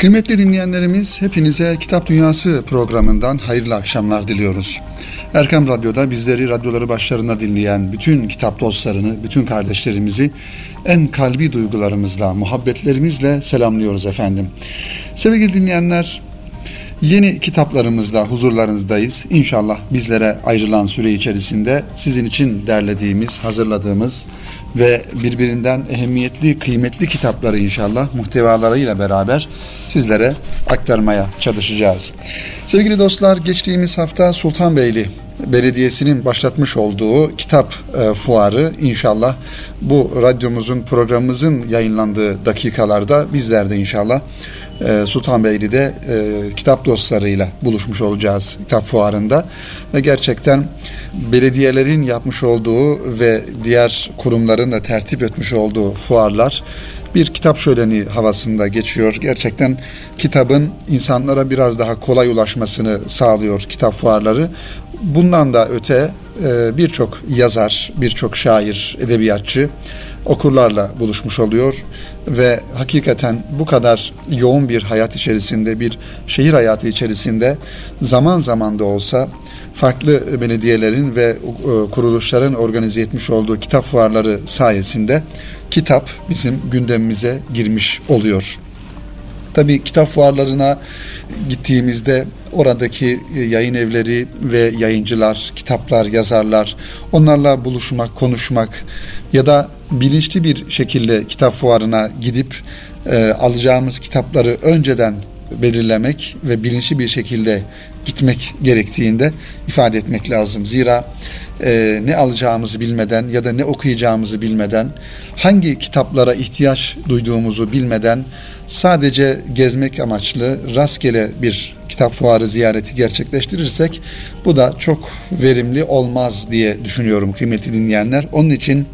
Kıymetli dinleyenlerimiz hepinize Kitap Dünyası programından hayırlı akşamlar diliyoruz. Erkam Radyo'da bizleri radyoları başlarında dinleyen bütün kitap dostlarını, bütün kardeşlerimizi en kalbi duygularımızla, muhabbetlerimizle selamlıyoruz efendim. Sevgili dinleyenler, Yeni kitaplarımızda huzurlarınızdayız. İnşallah bizlere ayrılan süre içerisinde sizin için derlediğimiz, hazırladığımız ve birbirinden ehemmiyetli, kıymetli kitapları inşallah muhtevalarıyla beraber sizlere aktarmaya çalışacağız. Sevgili dostlar, geçtiğimiz hafta Sultanbeyli Belediyesi'nin başlatmış olduğu kitap e, fuarı inşallah bu radyomuzun programımızın yayınlandığı dakikalarda bizler de inşallah Sultanbeyli'de e, kitap dostlarıyla buluşmuş olacağız kitap fuarında ve gerçekten belediyelerin yapmış olduğu ve diğer kurumların da tertip etmiş olduğu fuarlar bir kitap şöleni havasında geçiyor. Gerçekten kitabın insanlara biraz daha kolay ulaşmasını sağlıyor kitap fuarları. Bundan da öte birçok yazar, birçok şair, edebiyatçı okurlarla buluşmuş oluyor ve hakikaten bu kadar yoğun bir hayat içerisinde, bir şehir hayatı içerisinde zaman zaman da olsa farklı belediyelerin ve e, kuruluşların organize etmiş olduğu kitap fuarları sayesinde kitap bizim gündemimize girmiş oluyor. Tabii kitap fuarlarına gittiğimizde oradaki e, yayın evleri ve yayıncılar, kitaplar, yazarlar onlarla buluşmak, konuşmak ya da bilinçli bir şekilde kitap fuarına gidip e, alacağımız kitapları önceden belirlemek ve bilinçli bir şekilde gitmek gerektiğinde ifade etmek lazım. Zira e, ne alacağımızı bilmeden ya da ne okuyacağımızı bilmeden, hangi kitaplara ihtiyaç duyduğumuzu bilmeden sadece gezmek amaçlı rastgele bir kitap fuarı ziyareti gerçekleştirirsek bu da çok verimli olmaz diye düşünüyorum kıymetli dinleyenler. Onun için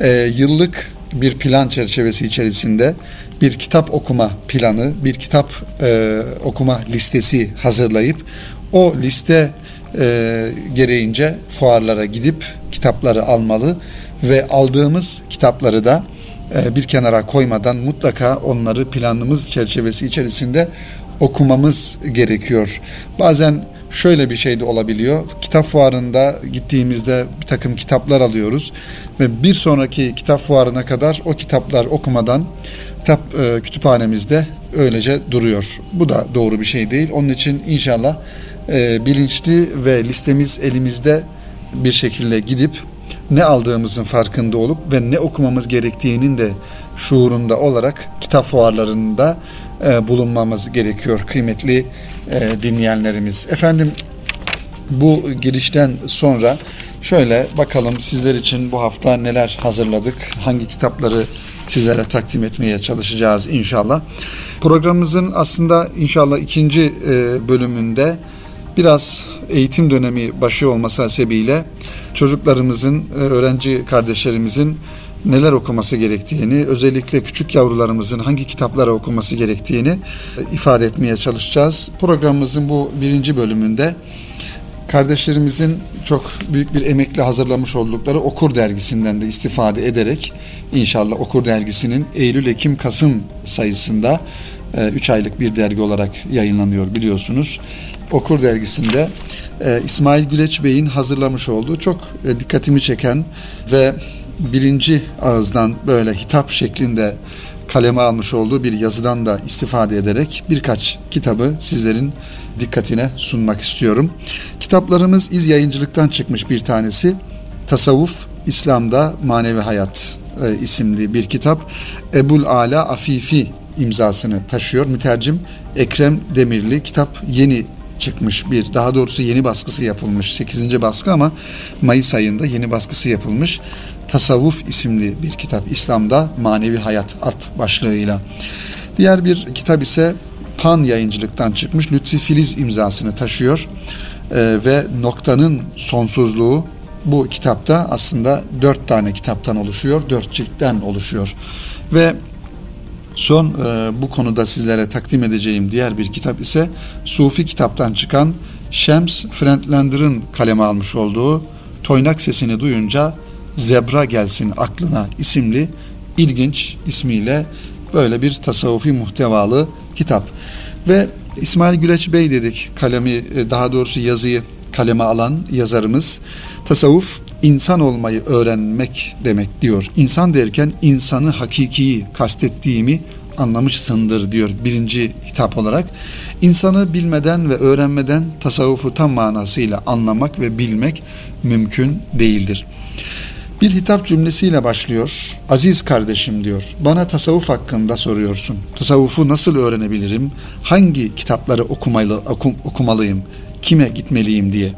e, yıllık bir plan çerçevesi içerisinde bir kitap okuma planı, bir kitap e, okuma listesi hazırlayıp o liste e, gereğince fuarlara gidip kitapları almalı ve aldığımız kitapları da bir kenara koymadan mutlaka onları planımız çerçevesi içerisinde okumamız gerekiyor. Bazen şöyle bir şey de olabiliyor. Kitap fuarında gittiğimizde bir takım kitaplar alıyoruz ve bir sonraki kitap fuarına kadar o kitaplar okumadan kitap e, kütüphanemizde öylece duruyor. Bu da doğru bir şey değil. Onun için inşallah e, bilinçli ve listemiz elimizde bir şekilde gidip ne aldığımızın farkında olup ve ne okumamız gerektiğinin de şuurunda olarak kitap fuarlarında e, bulunmamız gerekiyor kıymetli e, dinleyenlerimiz. Efendim bu girişten sonra şöyle bakalım sizler için bu hafta neler hazırladık, hangi kitapları sizlere takdim etmeye çalışacağız inşallah. Programımızın aslında inşallah ikinci e, bölümünde biraz eğitim dönemi başı olması hasebiyle çocuklarımızın, e, öğrenci kardeşlerimizin neler okuması gerektiğini, özellikle küçük yavrularımızın hangi kitapları okuması gerektiğini e, ifade etmeye çalışacağız. Programımızın bu birinci bölümünde kardeşlerimizin çok büyük bir emekle hazırlamış oldukları Okur dergisinden de istifade ederek inşallah Okur dergisinin Eylül, Ekim, Kasım sayısında 3 e, aylık bir dergi olarak yayınlanıyor biliyorsunuz. Okur dergisinde e, İsmail Güleç Bey'in hazırlamış olduğu çok e, dikkatimi çeken ve birinci ağızdan böyle hitap şeklinde kaleme almış olduğu bir yazıdan da istifade ederek birkaç kitabı sizlerin dikkatine sunmak istiyorum. Kitaplarımız İz Yayıncılık'tan çıkmış bir tanesi. Tasavvuf, İslam'da Manevi Hayat e, isimli bir kitap. Ebul Ala Afifi imzasını taşıyor. Mütercim Ekrem Demirli. Kitap yeni çıkmış bir, daha doğrusu yeni baskısı yapılmış. 8. baskı ama Mayıs ayında yeni baskısı yapılmış. Tasavvuf isimli bir kitap. İslam'da Manevi Hayat alt başlığıyla. Diğer bir kitap ise Pan yayıncılıktan çıkmış. Lütfi Filiz imzasını taşıyor. Ee, ve Noktanın Sonsuzluğu bu kitapta aslında dört tane kitaptan oluşuyor. Dört ciltten oluşuyor. Ve Son e, bu konuda sizlere takdim edeceğim diğer bir kitap ise Sufi kitaptan çıkan Shams Friedlander'ın kaleme almış olduğu Toynak Sesini Duyunca Zebra Gelsin Aklına isimli ilginç ismiyle böyle bir tasavvufi muhtevalı kitap. Ve İsmail Güleç Bey dedik kalemi e, daha doğrusu yazıyı kaleme alan yazarımız. Tasavvuf insan olmayı öğrenmek demek diyor. İnsan derken insanı hakikiyi kastettiğimi anlamışsındır diyor birinci hitap olarak. İnsanı bilmeden ve öğrenmeden tasavvufu tam manasıyla anlamak ve bilmek mümkün değildir. Bir hitap cümlesiyle başlıyor. Aziz kardeşim diyor. Bana tasavvuf hakkında soruyorsun. Tasavvufu nasıl öğrenebilirim? Hangi kitapları okumalı, okum, okumalıyım? Kime gitmeliyim diye.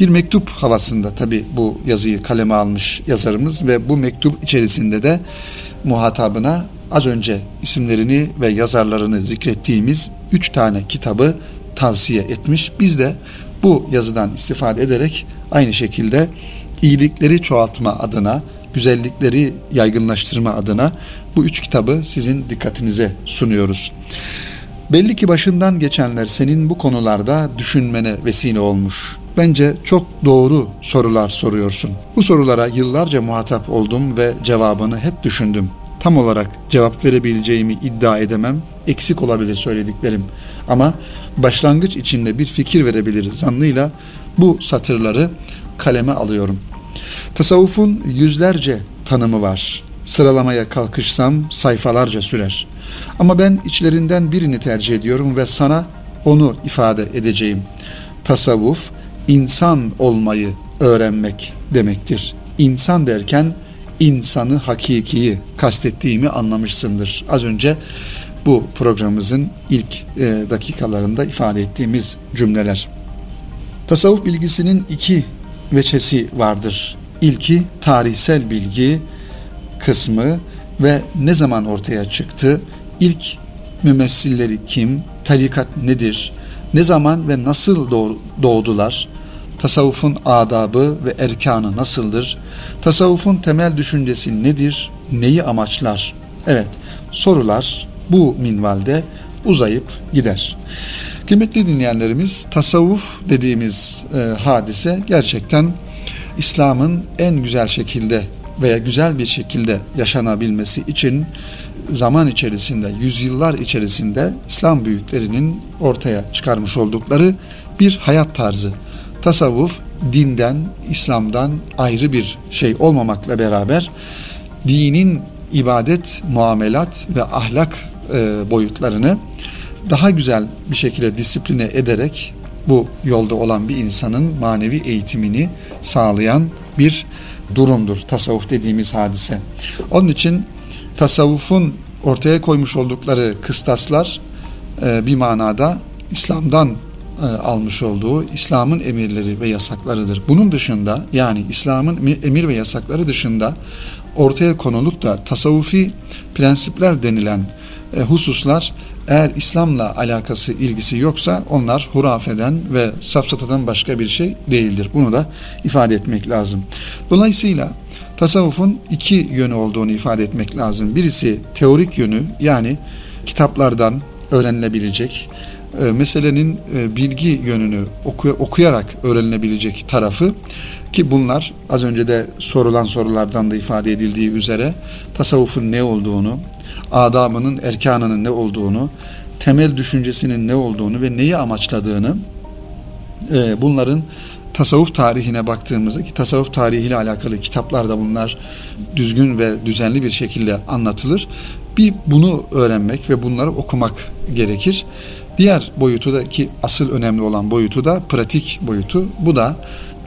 Bir mektup havasında tabi bu yazıyı kaleme almış yazarımız ve bu mektup içerisinde de muhatabına az önce isimlerini ve yazarlarını zikrettiğimiz üç tane kitabı tavsiye etmiş. Biz de bu yazıdan istifade ederek aynı şekilde iyilikleri çoğaltma adına, güzellikleri yaygınlaştırma adına bu üç kitabı sizin dikkatinize sunuyoruz. Belli ki başından geçenler senin bu konularda düşünmene vesile olmuş. Bence çok doğru sorular soruyorsun. Bu sorulara yıllarca muhatap oldum ve cevabını hep düşündüm. Tam olarak cevap verebileceğimi iddia edemem. Eksik olabilir söylediklerim. Ama başlangıç içinde bir fikir verebilir zannıyla bu satırları kaleme alıyorum. Tasavvufun yüzlerce tanımı var. Sıralamaya kalkışsam sayfalarca sürer. Ama ben içlerinden birini tercih ediyorum ve sana onu ifade edeceğim. Tasavvuf insan olmayı öğrenmek demektir. İnsan derken insanı hakikiyi kastettiğimi anlamışsındır. Az önce bu programımızın ilk e, dakikalarında ifade ettiğimiz cümleler. Tasavvuf bilgisinin iki veçesi vardır. İlki tarihsel bilgi kısmı ve ne zaman ortaya çıktı? İlk mümessilleri kim? Tarikat nedir? Ne zaman ve nasıl doğdular? Tasavvufun adabı ve erkanı nasıldır? Tasavvufun temel düşüncesi nedir? Neyi amaçlar? Evet, sorular bu minvalde uzayıp gider. Kıymetli dinleyenlerimiz, tasavvuf dediğimiz e, hadise gerçekten İslam'ın en güzel şekilde veya güzel bir şekilde yaşanabilmesi için zaman içerisinde, yüzyıllar içerisinde İslam büyüklerinin ortaya çıkarmış oldukları bir hayat tarzı. Tasavvuf dinden, İslam'dan ayrı bir şey olmamakla beraber dinin ibadet, muamelat ve ahlak e, boyutlarını daha güzel bir şekilde disipline ederek bu yolda olan bir insanın manevi eğitimini sağlayan bir durumdur tasavvuf dediğimiz hadise. Onun için tasavvufun ortaya koymuş oldukları kıstaslar e, bir manada İslam'dan e, almış olduğu İslam'ın emirleri ve yasaklarıdır. Bunun dışında yani İslam'ın emir ve yasakları dışında ortaya konulup da tasavvufi prensipler denilen e, hususlar eğer İslam'la alakası, ilgisi yoksa onlar hurafeden ve safsatadan başka bir şey değildir. Bunu da ifade etmek lazım. Dolayısıyla tasavvufun iki yönü olduğunu ifade etmek lazım. Birisi teorik yönü yani kitaplardan öğrenilebilecek, e, meselenin e, bilgi yönünü okuyarak öğrenilebilecek tarafı ki bunlar az önce de sorulan sorulardan da ifade edildiği üzere tasavvufun ne olduğunu, adabının, erkanının ne olduğunu, temel düşüncesinin ne olduğunu ve neyi amaçladığını e, bunların tasavvuf tarihine baktığımızda ki tasavvuf tarihiyle alakalı kitaplarda bunlar düzgün ve düzenli bir şekilde anlatılır. Bir bunu öğrenmek ve bunları okumak gerekir. Diğer boyutu da ki asıl önemli olan boyutu da pratik boyutu. Bu da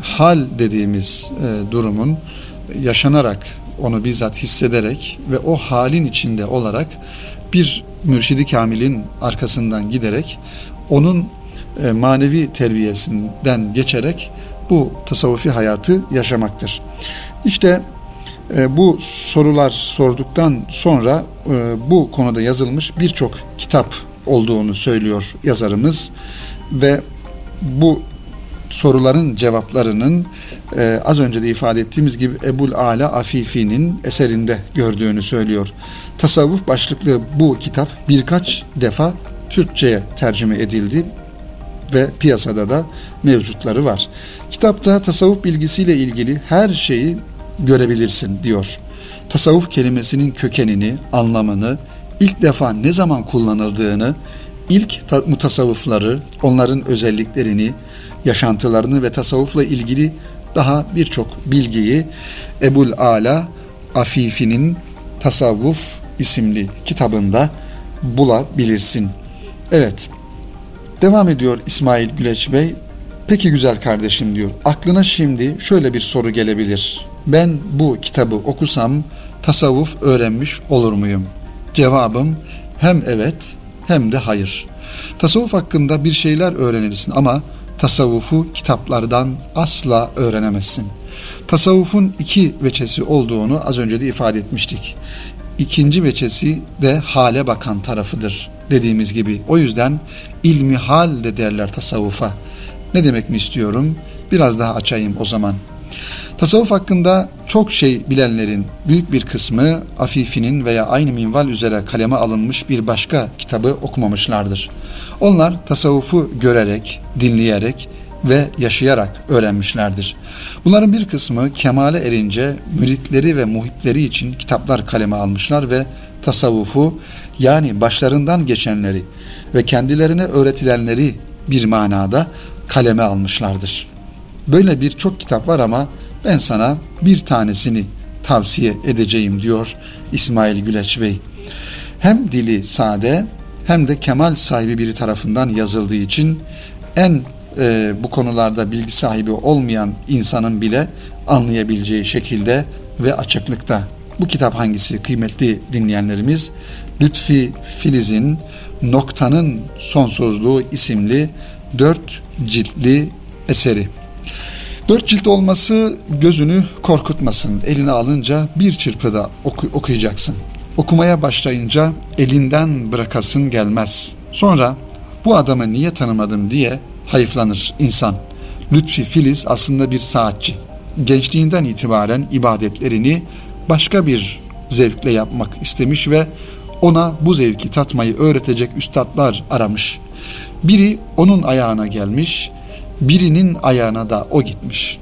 hal dediğimiz e, durumun yaşanarak onu bizzat hissederek ve o halin içinde olarak bir mürşidi kamilin arkasından giderek onun e, manevi terbiyesinden geçerek bu tasavvufi hayatı yaşamaktır. İşte e, bu sorular sorduktan sonra e, bu konuda yazılmış birçok kitap olduğunu söylüyor yazarımız ve bu soruların cevaplarının e, az önce de ifade ettiğimiz gibi Ebul Ala Afifi'nin eserinde gördüğünü söylüyor. Tasavvuf başlıklı bu kitap birkaç defa Türkçe'ye tercüme edildi ve piyasada da mevcutları var. Kitapta tasavvuf bilgisiyle ilgili her şeyi görebilirsin diyor. Tasavvuf kelimesinin kökenini, anlamını, ilk defa ne zaman kullanıldığını, ilk mutasavvıfları, onların özelliklerini, yaşantılarını ve tasavvufla ilgili daha birçok bilgiyi Ebul Ala Afifi'nin Tasavvuf isimli kitabında bulabilirsin. Evet, devam ediyor İsmail Güleç Bey. Peki güzel kardeşim diyor. Aklına şimdi şöyle bir soru gelebilir. Ben bu kitabı okusam tasavvuf öğrenmiş olur muyum? Cevabım hem evet hem de hayır. Tasavvuf hakkında bir şeyler öğrenirsin ama tasavvufu kitaplardan asla öğrenemezsin. Tasavvufun iki veçesi olduğunu az önce de ifade etmiştik. İkinci veçesi de hale bakan tarafıdır dediğimiz gibi. O yüzden ilmi hal de derler tasavvufa. Ne demek mi istiyorum? Biraz daha açayım o zaman. Tasavvuf hakkında çok şey bilenlerin büyük bir kısmı Afifi'nin veya aynı minval üzere kaleme alınmış bir başka kitabı okumamışlardır. Onlar tasavvufu görerek, dinleyerek ve yaşayarak öğrenmişlerdir. Bunların bir kısmı kemale erince müritleri ve muhipleri için kitaplar kaleme almışlar ve tasavvufu yani başlarından geçenleri ve kendilerine öğretilenleri bir manada kaleme almışlardır. Böyle birçok kitap var ama ben sana bir tanesini tavsiye edeceğim diyor İsmail Güleç Bey. Hem dili sade hem de kemal sahibi biri tarafından yazıldığı için en e, bu konularda bilgi sahibi olmayan insanın bile anlayabileceği şekilde ve açıklıkta. Bu kitap hangisi kıymetli dinleyenlerimiz? Lütfi Filiz'in Noktanın Sonsuzluğu isimli dört ciltli eseri. Dört cilt olması gözünü korkutmasın. Eline alınca bir çırpıda oku, okuyacaksın. Okumaya başlayınca elinden bırakasın gelmez. Sonra bu adamı niye tanımadım diye hayıflanır insan. Lütfi Filiz aslında bir saatçi. Gençliğinden itibaren ibadetlerini başka bir zevkle yapmak istemiş ve ona bu zevki tatmayı öğretecek üstadlar aramış. Biri onun ayağına gelmiş, birinin ayağına da o gitmiş.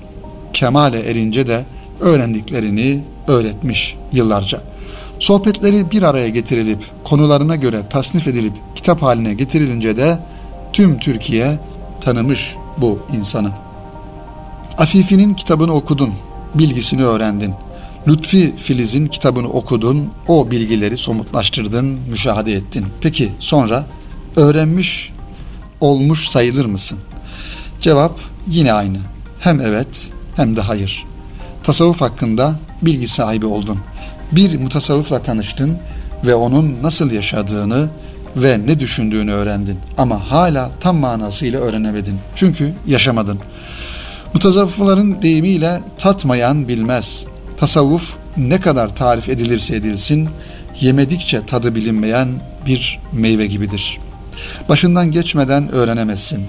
Kemale erince de öğrendiklerini öğretmiş yıllarca. Sohbetleri bir araya getirilip konularına göre tasnif edilip kitap haline getirilince de tüm Türkiye tanımış bu insanı. Afifi'nin kitabını okudun, bilgisini öğrendin. Lütfi Filiz'in kitabını okudun, o bilgileri somutlaştırdın, müşahede ettin. Peki sonra öğrenmiş olmuş sayılır mısın? Cevap yine aynı. Hem evet hem de hayır. Tasavvuf hakkında bilgi sahibi oldun. Bir mutasavvıfla tanıştın ve onun nasıl yaşadığını ve ne düşündüğünü öğrendin. Ama hala tam manasıyla öğrenemedin. Çünkü yaşamadın. Mutasavvıfların deyimiyle tatmayan bilmez. Tasavvuf ne kadar tarif edilirse edilsin, yemedikçe tadı bilinmeyen bir meyve gibidir. Başından geçmeden öğrenemezsin.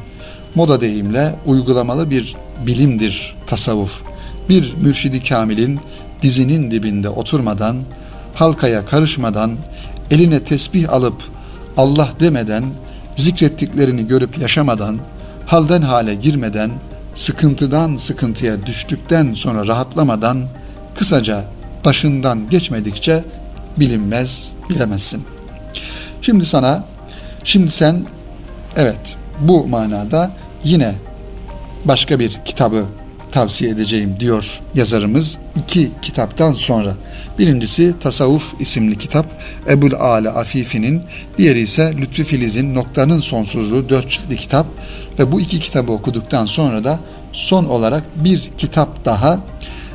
Moda deyimle uygulamalı bir bilimdir tasavvuf. Bir mürşidi kamilin dizinin dibinde oturmadan, halkaya karışmadan, eline tesbih alıp Allah demeden, zikrettiklerini görüp yaşamadan, halden hale girmeden, sıkıntıdan sıkıntıya düştükten sonra rahatlamadan, kısaca başından geçmedikçe bilinmez, bilemezsin. Şimdi sana, şimdi sen evet bu manada yine başka bir kitabı tavsiye edeceğim diyor yazarımız iki kitaptan sonra. Birincisi Tasavvuf isimli kitap Ebul Ale Afifi'nin, diğeri ise Lütfi Filiz'in Noktanın Sonsuzluğu dört ciltli kitap ve bu iki kitabı okuduktan sonra da son olarak bir kitap daha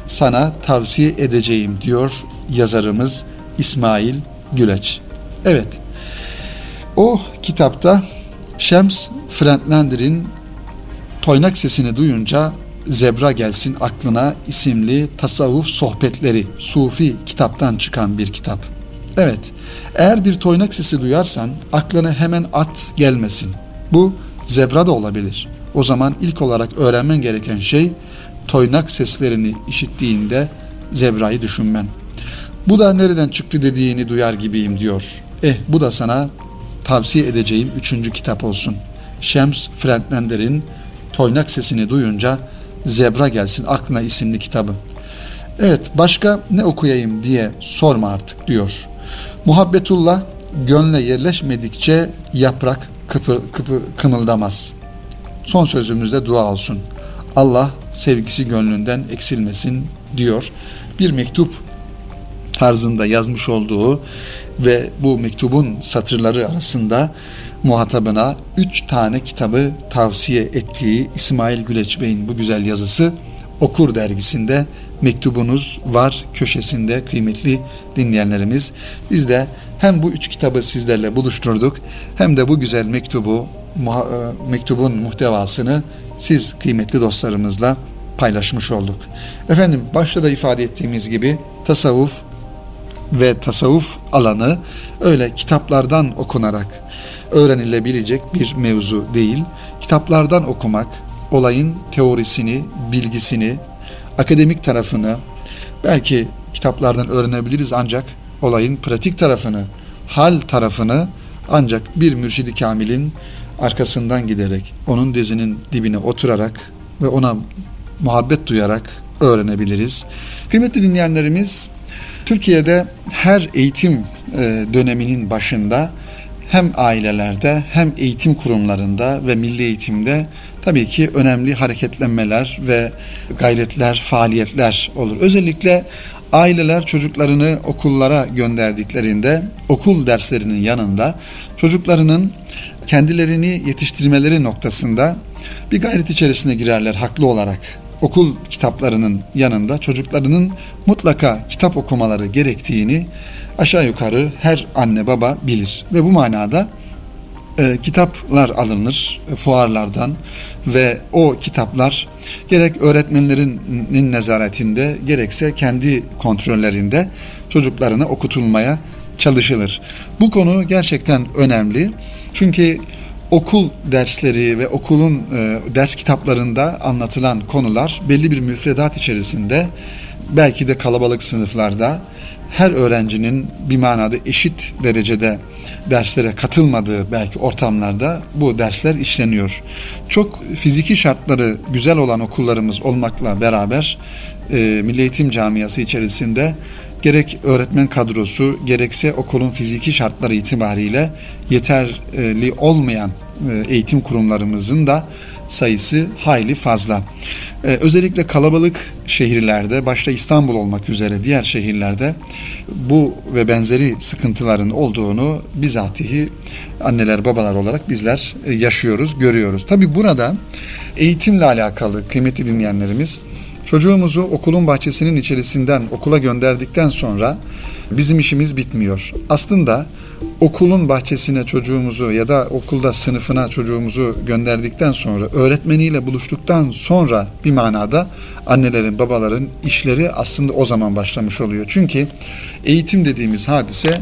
sana tavsiye edeceğim diyor yazarımız İsmail Güleç. Evet, o kitapta Şems Friedlander'in toynak sesini duyunca Zebra Gelsin Aklına isimli tasavvuf sohbetleri Sufi kitaptan çıkan bir kitap. Evet, eğer bir toynak sesi duyarsan aklına hemen at gelmesin. Bu zebra da olabilir. O zaman ilk olarak öğrenmen gereken şey toynak seslerini işittiğinde zebrayı düşünmen. Bu da nereden çıktı dediğini duyar gibiyim diyor. Eh bu da sana tavsiye edeceğim üçüncü kitap olsun. Şems Friedlander'in toynak sesini duyunca Zebra Gelsin Aklına isimli kitabı. Evet başka ne okuyayım diye sorma artık diyor. Muhabbetullah gönle yerleşmedikçe yaprak kıpı, kıpı, kımıldamaz. Son sözümüzde dua olsun. Allah sevgisi gönlünden eksilmesin diyor. Bir mektup tarzında yazmış olduğu ve bu mektubun satırları arasında muhatabına üç tane kitabı tavsiye ettiği İsmail Güleç Bey'in bu güzel yazısı Okur dergisinde mektubunuz var köşesinde kıymetli dinleyenlerimiz. Biz de hem bu üç kitabı sizlerle buluşturduk hem de bu güzel mektubu e, mektubun muhtevasını siz kıymetli dostlarımızla paylaşmış olduk. Efendim başta da ifade ettiğimiz gibi tasavvuf ve tasavvuf alanı öyle kitaplardan okunarak öğrenilebilecek bir mevzu değil. Kitaplardan okumak, olayın teorisini, bilgisini, akademik tarafını belki kitaplardan öğrenebiliriz ancak olayın pratik tarafını, hal tarafını ancak bir mürşidi kamilin arkasından giderek, onun dizinin dibine oturarak ve ona muhabbet duyarak öğrenebiliriz. Kıymetli dinleyenlerimiz, Türkiye'de her eğitim e, döneminin başında hem ailelerde hem eğitim kurumlarında ve milli eğitimde tabii ki önemli hareketlenmeler ve gayretler, faaliyetler olur. Özellikle aileler çocuklarını okullara gönderdiklerinde okul derslerinin yanında çocuklarının kendilerini yetiştirmeleri noktasında bir gayret içerisine girerler haklı olarak. Okul kitaplarının yanında çocuklarının mutlaka kitap okumaları gerektiğini aşağı yukarı her anne baba bilir ve bu manada e, kitaplar alınır e, fuarlardan ve o kitaplar gerek öğretmenlerinin nezaretinde gerekse kendi kontrollerinde çocuklarına okutulmaya çalışılır. Bu konu gerçekten önemli. Çünkü okul dersleri ve okulun e, ders kitaplarında anlatılan konular belli bir müfredat içerisinde belki de kalabalık sınıflarda her öğrencinin bir manada eşit derecede derslere katılmadığı belki ortamlarda bu dersler işleniyor. Çok fiziki şartları güzel olan okullarımız olmakla beraber e, Milli Eğitim Camiası içerisinde gerek öğretmen kadrosu gerekse okulun fiziki şartları itibariyle yeterli olmayan e, eğitim kurumlarımızın da sayısı hayli fazla. Ee, özellikle kalabalık şehirlerde, başta İstanbul olmak üzere diğer şehirlerde bu ve benzeri sıkıntıların olduğunu bizatihi anneler babalar olarak bizler e, yaşıyoruz, görüyoruz. Tabi burada eğitimle alakalı kıymetli dinleyenlerimiz çocuğumuzu okulun bahçesinin içerisinden okula gönderdikten sonra bizim işimiz bitmiyor. Aslında okulun bahçesine çocuğumuzu ya da okulda sınıfına çocuğumuzu gönderdikten sonra öğretmeniyle buluştuktan sonra bir manada annelerin babaların işleri aslında o zaman başlamış oluyor. Çünkü eğitim dediğimiz hadise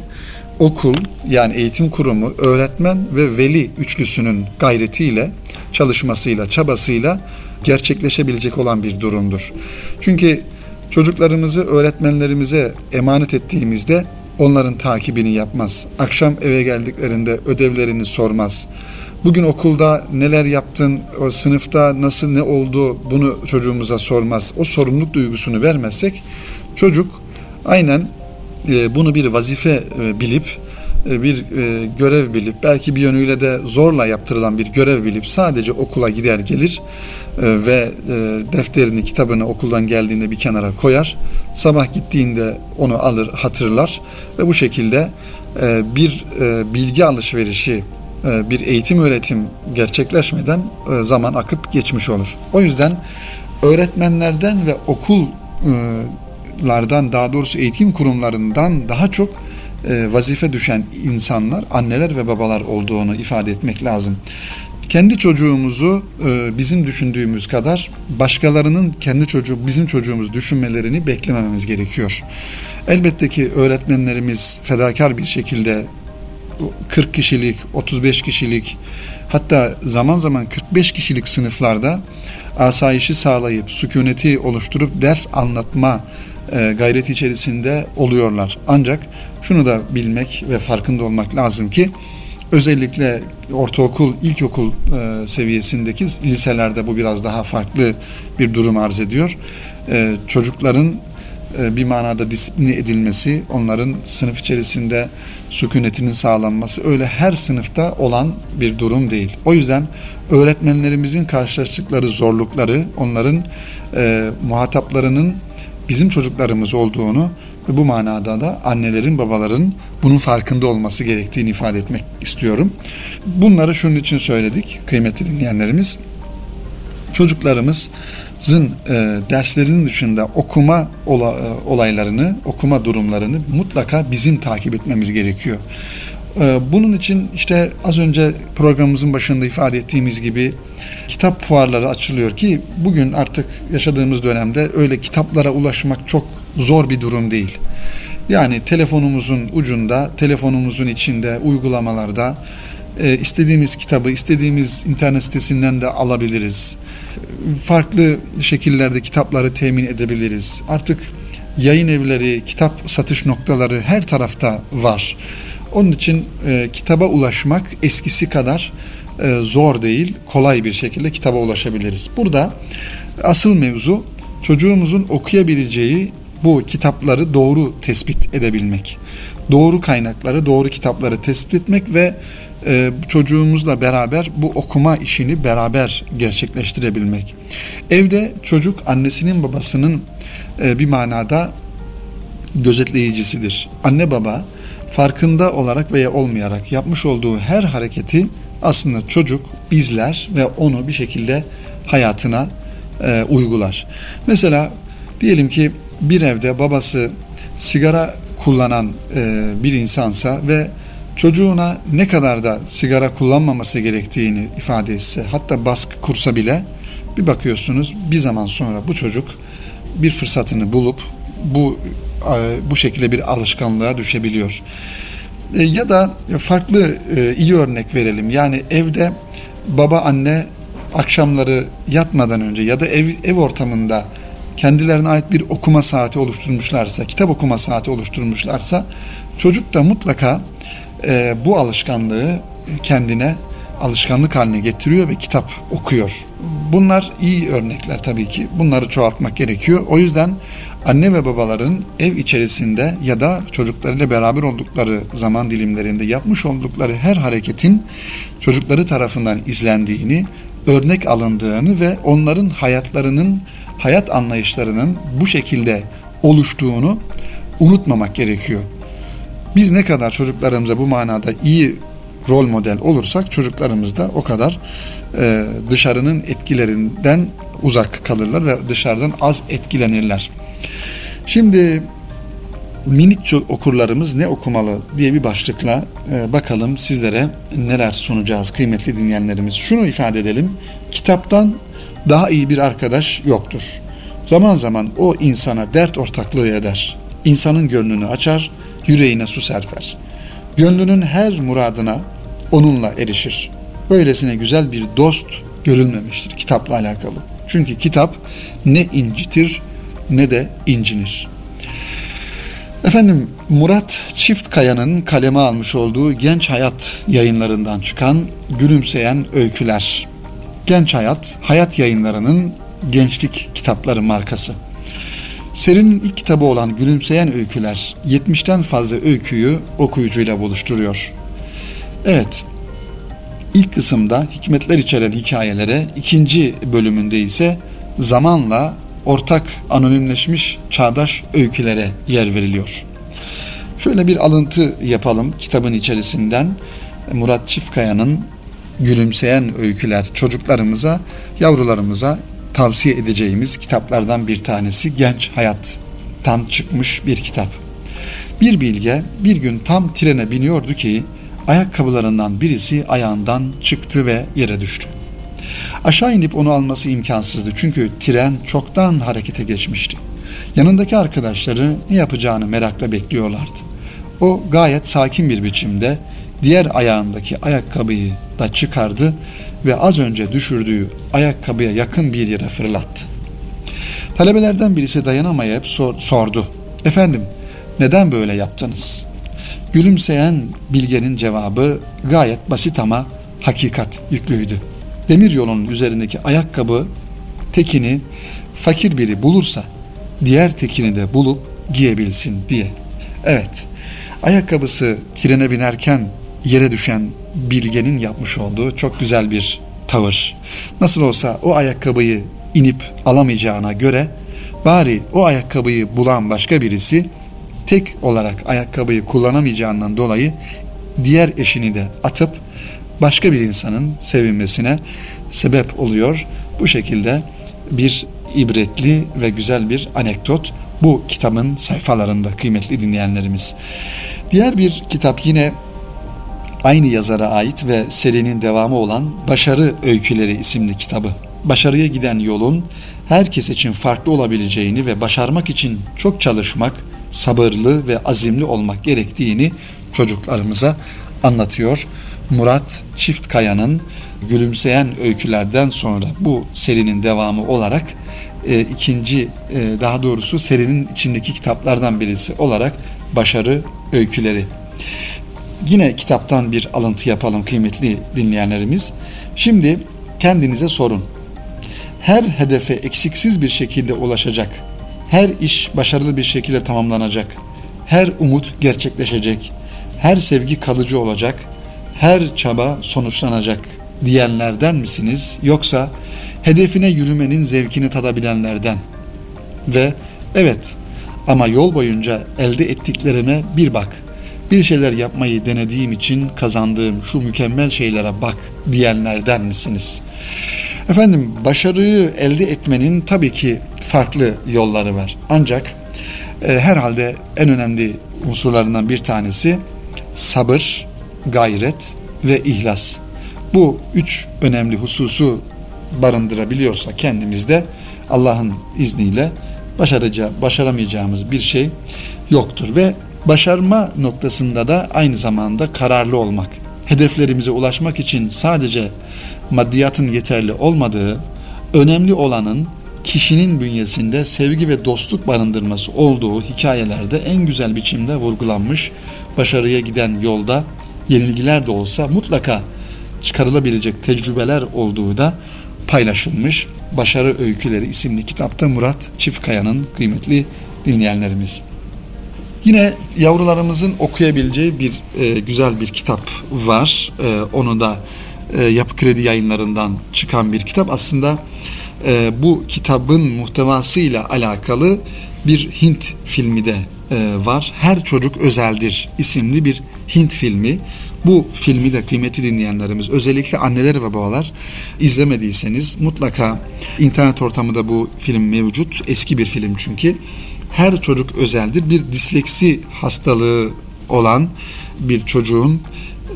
okul yani eğitim kurumu, öğretmen ve veli üçlüsünün gayretiyle, çalışmasıyla, çabasıyla gerçekleşebilecek olan bir durumdur. Çünkü çocuklarımızı öğretmenlerimize emanet ettiğimizde onların takibini yapmaz. Akşam eve geldiklerinde ödevlerini sormaz. Bugün okulda neler yaptın, o sınıfta nasıl ne oldu bunu çocuğumuza sormaz. O sorumluluk duygusunu vermezsek çocuk aynen e, bunu bir vazife e, bilip bir görev bilip belki bir yönüyle de zorla yaptırılan bir görev bilip sadece okula gider gelir ve defterini kitabını okuldan geldiğinde bir kenara koyar sabah gittiğinde onu alır hatırlar ve bu şekilde bir bilgi alışverişi bir eğitim öğretim gerçekleşmeden zaman akıp geçmiş olur. O yüzden öğretmenlerden ve okul lardan daha doğrusu eğitim kurumlarından daha çok e, vazife düşen insanlar anneler ve babalar olduğunu ifade etmek lazım. Kendi çocuğumuzu e, bizim düşündüğümüz kadar başkalarının kendi çocuğu bizim çocuğumuz düşünmelerini beklemememiz gerekiyor. Elbette ki öğretmenlerimiz fedakar bir şekilde 40 kişilik, 35 kişilik hatta zaman zaman 45 kişilik sınıflarda asayişi sağlayıp sükuneti oluşturup ders anlatma e, gayreti içerisinde oluyorlar. Ancak şunu da bilmek ve farkında olmak lazım ki özellikle ortaokul, ilkokul e, seviyesindeki liselerde bu biraz daha farklı bir durum arz ediyor. E, çocukların e, bir manada disipline edilmesi, onların sınıf içerisinde sükunetinin sağlanması öyle her sınıfta olan bir durum değil. O yüzden öğretmenlerimizin karşılaştıkları zorlukları, onların e, muhataplarının bizim çocuklarımız olduğunu ve bu manada da annelerin, babaların bunun farkında olması gerektiğini ifade etmek istiyorum. Bunları şunun için söyledik kıymetli dinleyenlerimiz. Çocuklarımızın e, derslerinin dışında okuma e, olaylarını, okuma durumlarını mutlaka bizim takip etmemiz gerekiyor. E, bunun için işte az önce programımızın başında ifade ettiğimiz gibi kitap fuarları açılıyor ki bugün artık yaşadığımız dönemde öyle kitaplara ulaşmak çok zor bir durum değil. Yani telefonumuzun ucunda, telefonumuzun içinde, uygulamalarda e, istediğimiz kitabı istediğimiz internet sitesinden de alabiliriz. Farklı şekillerde kitapları temin edebiliriz. Artık yayın evleri, kitap satış noktaları her tarafta var. Onun için e, kitaba ulaşmak eskisi kadar e, zor değil, kolay bir şekilde kitaba ulaşabiliriz. Burada asıl mevzu çocuğumuzun okuyabileceği bu kitapları doğru tespit edebilmek. Doğru kaynakları, doğru kitapları tespit etmek ve e, çocuğumuzla beraber bu okuma işini beraber gerçekleştirebilmek. Evde çocuk annesinin babasının e, bir manada gözetleyicisidir. Anne baba farkında olarak veya olmayarak yapmış olduğu her hareketi aslında çocuk izler ve onu bir şekilde hayatına e, uygular. Mesela diyelim ki bir evde babası sigara kullanan e, bir insansa ve çocuğuna ne kadar da sigara kullanmaması gerektiğini ifade etse hatta baskı kursa bile bir bakıyorsunuz bir zaman sonra bu çocuk bir fırsatını bulup bu bu şekilde bir alışkanlığa düşebiliyor. E, ya da farklı e, iyi örnek verelim. Yani evde baba anne akşamları yatmadan önce ya da ev ev ortamında kendilerine ait bir okuma saati oluşturmuşlarsa, kitap okuma saati oluşturmuşlarsa çocuk da mutlaka e, bu alışkanlığı kendine alışkanlık haline getiriyor ve kitap okuyor. Bunlar iyi örnekler tabii ki. Bunları çoğaltmak gerekiyor. O yüzden anne ve babaların ev içerisinde ya da çocuklarıyla beraber oldukları zaman dilimlerinde yapmış oldukları her hareketin çocukları tarafından izlendiğini, örnek alındığını ve onların hayatlarının, hayat anlayışlarının bu şekilde oluştuğunu unutmamak gerekiyor. Biz ne kadar çocuklarımıza bu manada iyi rol model olursak çocuklarımız da o kadar e, dışarının etkilerinden uzak kalırlar ve dışarıdan az etkilenirler. Şimdi minik okurlarımız ne okumalı diye bir başlıkla e, bakalım sizlere neler sunacağız kıymetli dinleyenlerimiz. Şunu ifade edelim. Kitaptan daha iyi bir arkadaş yoktur. Zaman zaman o insana dert ortaklığı eder. İnsanın gönlünü açar, yüreğine su serper. Gönlünün her muradına onunla erişir. Böylesine güzel bir dost görülmemiştir kitapla alakalı. Çünkü kitap ne incitir ne de incinir. Efendim Murat Çiftkaya'nın kaleme almış olduğu Genç Hayat yayınlarından çıkan Gülümseyen Öyküler. Genç Hayat, Hayat yayınlarının gençlik kitapları markası. Serinin ilk kitabı olan Gülümseyen Öyküler 70'ten fazla öyküyü okuyucuyla buluşturuyor. Evet, ilk kısımda hikmetler içeren hikayelere, ikinci bölümünde ise zamanla ortak anonimleşmiş çağdaş öykülere yer veriliyor. Şöyle bir alıntı yapalım kitabın içerisinden. Murat Çiftkaya'nın Gülümseyen Öyküler çocuklarımıza, yavrularımıza tavsiye edeceğimiz kitaplardan bir tanesi Genç Hayat'tan çıkmış bir kitap. Bir bilge bir gün tam trene biniyordu ki ayakkabılarından birisi ayağından çıktı ve yere düştü. Aşağı inip onu alması imkansızdı çünkü tren çoktan harekete geçmişti. Yanındaki arkadaşları ne yapacağını merakla bekliyorlardı. O gayet sakin bir biçimde diğer ayağındaki ayakkabıyı da çıkardı ve az önce düşürdüğü ayakkabıya yakın bir yere fırlattı. Talebelerden birisi dayanamayıp sor, sordu. Efendim neden böyle yaptınız? Gülümseyen bilgenin cevabı gayet basit ama hakikat yüklüydü. Demir yolunun üzerindeki ayakkabı tekini fakir biri bulursa diğer tekini de bulup giyebilsin diye. Evet, ayakkabısı trene binerken yere düşen bilgenin yapmış olduğu çok güzel bir tavır. Nasıl olsa o ayakkabıyı inip alamayacağına göre bari o ayakkabıyı bulan başka birisi tek olarak ayakkabıyı kullanamayacağından dolayı diğer eşini de atıp başka bir insanın sevinmesine sebep oluyor. Bu şekilde bir ibretli ve güzel bir anekdot bu kitabın sayfalarında kıymetli dinleyenlerimiz. Diğer bir kitap yine aynı yazara ait ve serinin devamı olan Başarı Öyküleri isimli kitabı. Başarıya giden yolun herkes için farklı olabileceğini ve başarmak için çok çalışmak, sabırlı ve azimli olmak gerektiğini çocuklarımıza anlatıyor. Murat Çiftkaya'nın Gülümseyen Öykülerden sonra bu serinin devamı olarak e, ikinci e, daha doğrusu serinin içindeki kitaplardan birisi olarak Başarı Öyküleri. Yine kitaptan bir alıntı yapalım kıymetli dinleyenlerimiz. Şimdi kendinize sorun. Her hedefe eksiksiz bir şekilde ulaşacak, her iş başarılı bir şekilde tamamlanacak, her umut gerçekleşecek, her sevgi kalıcı olacak, her çaba sonuçlanacak diyenlerden misiniz yoksa hedefine yürümenin zevkini tadabilenlerden ve evet ama yol boyunca elde ettiklerime bir bak. Bir şeyler yapmayı denediğim için kazandığım şu mükemmel şeylere bak diyenlerden misiniz? Efendim başarıyı elde etmenin tabii ki farklı yolları var. Ancak e, herhalde en önemli unsurlarından bir tanesi sabır, gayret ve ihlas. Bu üç önemli hususu barındırabiliyorsa kendimizde Allah'ın izniyle başaracağı, başaramayacağımız bir şey yoktur ve başarma noktasında da aynı zamanda kararlı olmak. Hedeflerimize ulaşmak için sadece maddiyatın yeterli olmadığı, önemli olanın kişinin bünyesinde sevgi ve dostluk barındırması olduğu hikayelerde en güzel biçimde vurgulanmış. Başarıya giden yolda yenilgiler de olsa mutlaka çıkarılabilecek tecrübeler olduğu da paylaşılmış. Başarı Öyküleri isimli kitapta Murat Çiftkaya'nın kıymetli dinleyenlerimiz. Yine yavrularımızın okuyabileceği bir e, güzel bir kitap var. E, onu da e, Yapı Kredi yayınlarından çıkan bir kitap. Aslında e, bu kitabın muhtevasıyla alakalı bir Hint filmi de e, var. Her Çocuk Özeldir isimli bir Hint filmi. Bu filmi de kıymeti dinleyenlerimiz özellikle anneler ve babalar izlemediyseniz mutlaka internet ortamında bu film mevcut. Eski bir film çünkü. Her çocuk özeldir. Bir disleksi hastalığı olan bir çocuğun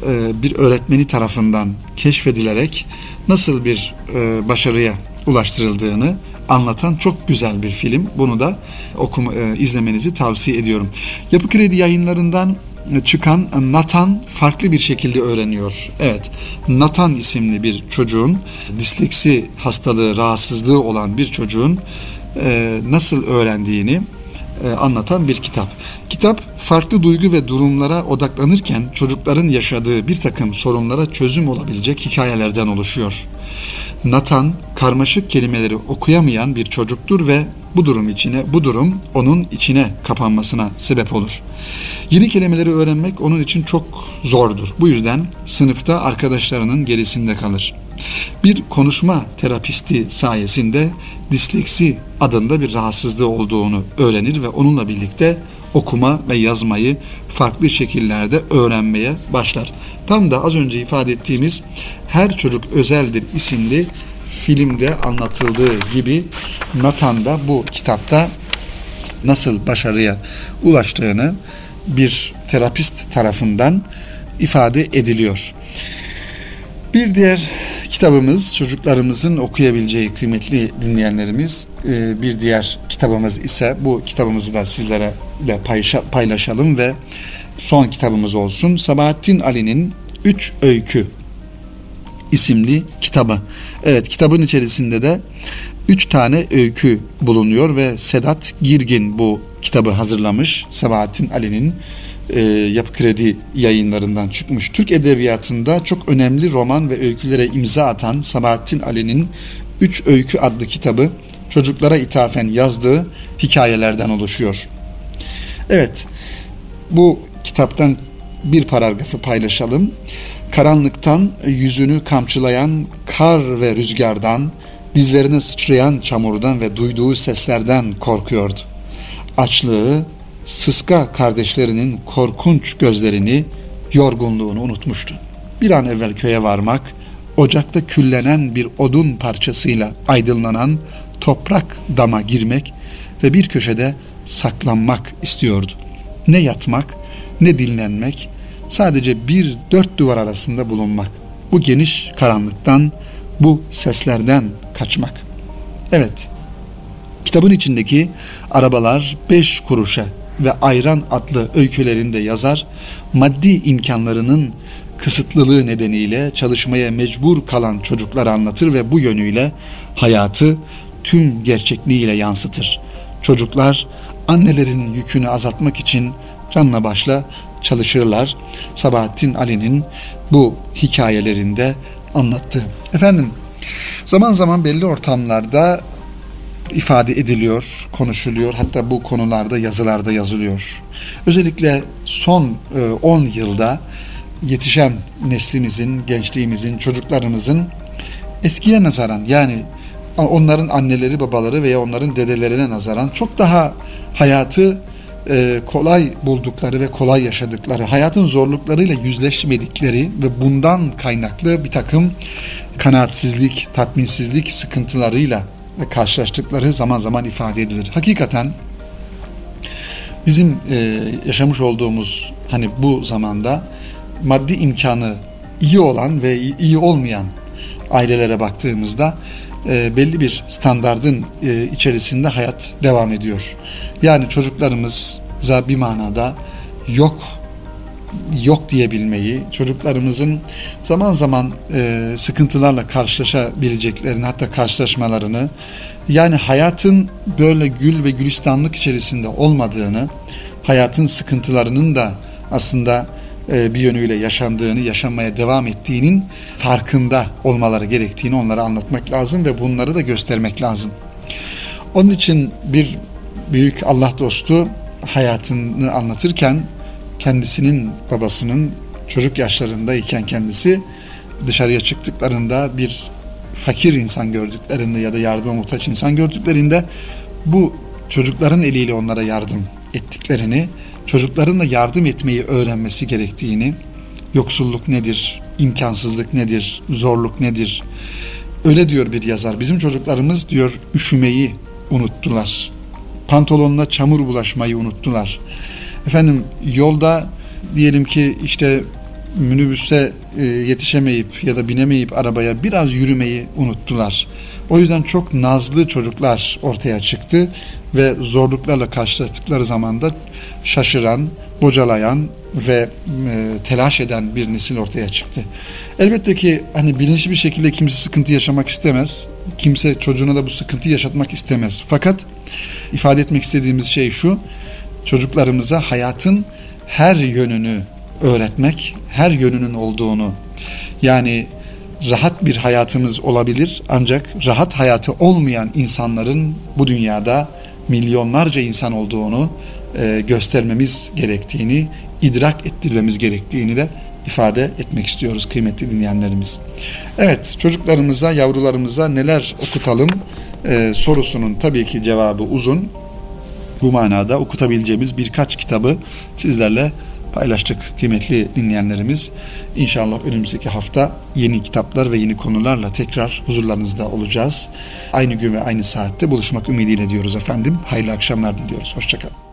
e, bir öğretmeni tarafından keşfedilerek nasıl bir e, başarıya ulaştırıldığını anlatan çok güzel bir film. Bunu da okuma, e, izlemenizi tavsiye ediyorum. Yapı Kredi yayınlarından çıkan Nathan farklı bir şekilde öğreniyor. Evet, Nathan isimli bir çocuğun disleksi hastalığı, rahatsızlığı olan bir çocuğun e, nasıl öğrendiğini e, anlatan bir kitap. Kitap farklı duygu ve durumlara odaklanırken çocukların yaşadığı bir takım sorunlara çözüm olabilecek hikayelerden oluşuyor. Nathan karmaşık kelimeleri okuyamayan bir çocuktur ve bu durum içine bu durum onun içine kapanmasına sebep olur. Yeni kelimeleri öğrenmek onun için çok zordur. Bu yüzden sınıfta arkadaşlarının gerisinde kalır. Bir konuşma terapisti sayesinde disleksi adında bir rahatsızlığı olduğunu öğrenir ve onunla birlikte okuma ve yazmayı farklı şekillerde öğrenmeye başlar. Tam da az önce ifade ettiğimiz Her Çocuk Özeldir isimli filmde anlatıldığı gibi Nathan da bu kitapta nasıl başarıya ulaştığını bir terapist tarafından ifade ediliyor. Bir diğer kitabımız çocuklarımızın okuyabileceği kıymetli dinleyenlerimiz e, bir diğer kitabımız ise bu kitabımızı da sizlere paylaşalım ve son kitabımız olsun. Sabahattin Ali'nin Üç Öykü isimli kitabı. Evet kitabın içerisinde de üç tane öykü bulunuyor ve Sedat Girgin bu kitabı hazırlamış. Sabahattin Ali'nin e, Yapı Kredi yayınlarından çıkmış. Türk Edebiyatı'nda çok önemli roman ve öykülere imza atan Sabahattin Ali'nin Üç Öykü adlı kitabı çocuklara ithafen yazdığı hikayelerden oluşuyor. Evet, bu kitaptan bir paragrafı paylaşalım. Karanlıktan yüzünü kamçılayan kar ve rüzgardan, dizlerine sıçrayan çamurdan ve duyduğu seslerden korkuyordu. Açlığı, sıska kardeşlerinin korkunç gözlerini, yorgunluğunu unutmuştu. Bir an evvel köye varmak, ocakta küllenen bir odun parçasıyla aydınlanan toprak dama girmek ve bir köşede saklanmak istiyordu. Ne yatmak, ne dinlenmek, sadece bir dört duvar arasında bulunmak. Bu geniş karanlıktan, bu seslerden kaçmak. Evet, kitabın içindeki arabalar beş kuruşa ve ayran adlı öykülerinde yazar, maddi imkanlarının kısıtlılığı nedeniyle çalışmaya mecbur kalan çocukları anlatır ve bu yönüyle hayatı tüm gerçekliğiyle yansıtır. Çocuklar annelerinin yükünü azaltmak için canla başla çalışırlar. Sabahattin Ali'nin bu hikayelerinde anlattı. Efendim zaman zaman belli ortamlarda ifade ediliyor, konuşuluyor. Hatta bu konularda yazılarda yazılıyor. Özellikle son 10 e, yılda yetişen neslimizin, gençliğimizin, çocuklarımızın eskiye nazaran yani onların anneleri, babaları veya onların dedelerine nazaran çok daha hayatı e, kolay buldukları ve kolay yaşadıkları, hayatın zorluklarıyla yüzleşmedikleri ve bundan kaynaklı bir takım kanaatsizlik, tatminsizlik sıkıntılarıyla karşılaştıkları zaman zaman ifade edilir. Hakikaten bizim e, yaşamış olduğumuz hani bu zamanda maddi imkanı iyi olan ve iyi olmayan ailelere baktığımızda e, belli bir standardın e, içerisinde hayat devam ediyor. Yani çocuklarımıza bir manada yok yok diyebilmeyi, çocuklarımızın zaman zaman e, sıkıntılarla karşılaşabileceklerini hatta karşılaşmalarını yani hayatın böyle gül ve gülistanlık içerisinde olmadığını, hayatın sıkıntılarının da aslında e, bir yönüyle yaşandığını, yaşanmaya devam ettiğinin farkında olmaları gerektiğini onlara anlatmak lazım ve bunları da göstermek lazım. Onun için bir büyük Allah dostu hayatını anlatırken kendisinin babasının çocuk yaşlarındayken kendisi dışarıya çıktıklarında bir fakir insan gördüklerinde ya da yardıma muhtaç insan gördüklerinde bu çocukların eliyle onlara yardım ettiklerini, çocukların da yardım etmeyi öğrenmesi gerektiğini, yoksulluk nedir, imkansızlık nedir, zorluk nedir? Öyle diyor bir yazar. Bizim çocuklarımız diyor üşümeyi unuttular. Pantolonuna çamur bulaşmayı unuttular. Efendim yolda diyelim ki işte minibüse e, yetişemeyip ya da binemeyip arabaya biraz yürümeyi unuttular. O yüzden çok nazlı çocuklar ortaya çıktı ve zorluklarla karşılaştıkları zaman da şaşıran, bocalayan ve e, telaş eden bir nesil ortaya çıktı. Elbette ki hani bilinçli bir şekilde kimse sıkıntı yaşamak istemez. Kimse çocuğuna da bu sıkıntıyı yaşatmak istemez. Fakat ifade etmek istediğimiz şey şu çocuklarımıza hayatın her yönünü öğretmek, her yönünün olduğunu yani rahat bir hayatımız olabilir ancak rahat hayatı olmayan insanların bu dünyada milyonlarca insan olduğunu e, göstermemiz gerektiğini, idrak ettirmemiz gerektiğini de ifade etmek istiyoruz kıymetli dinleyenlerimiz. Evet çocuklarımıza, yavrularımıza neler okutalım e, sorusunun tabii ki cevabı uzun bu manada okutabileceğimiz birkaç kitabı sizlerle paylaştık kıymetli dinleyenlerimiz. İnşallah önümüzdeki hafta yeni kitaplar ve yeni konularla tekrar huzurlarınızda olacağız. Aynı gün ve aynı saatte buluşmak ümidiyle diyoruz efendim. Hayırlı akşamlar diliyoruz. Hoşçakalın.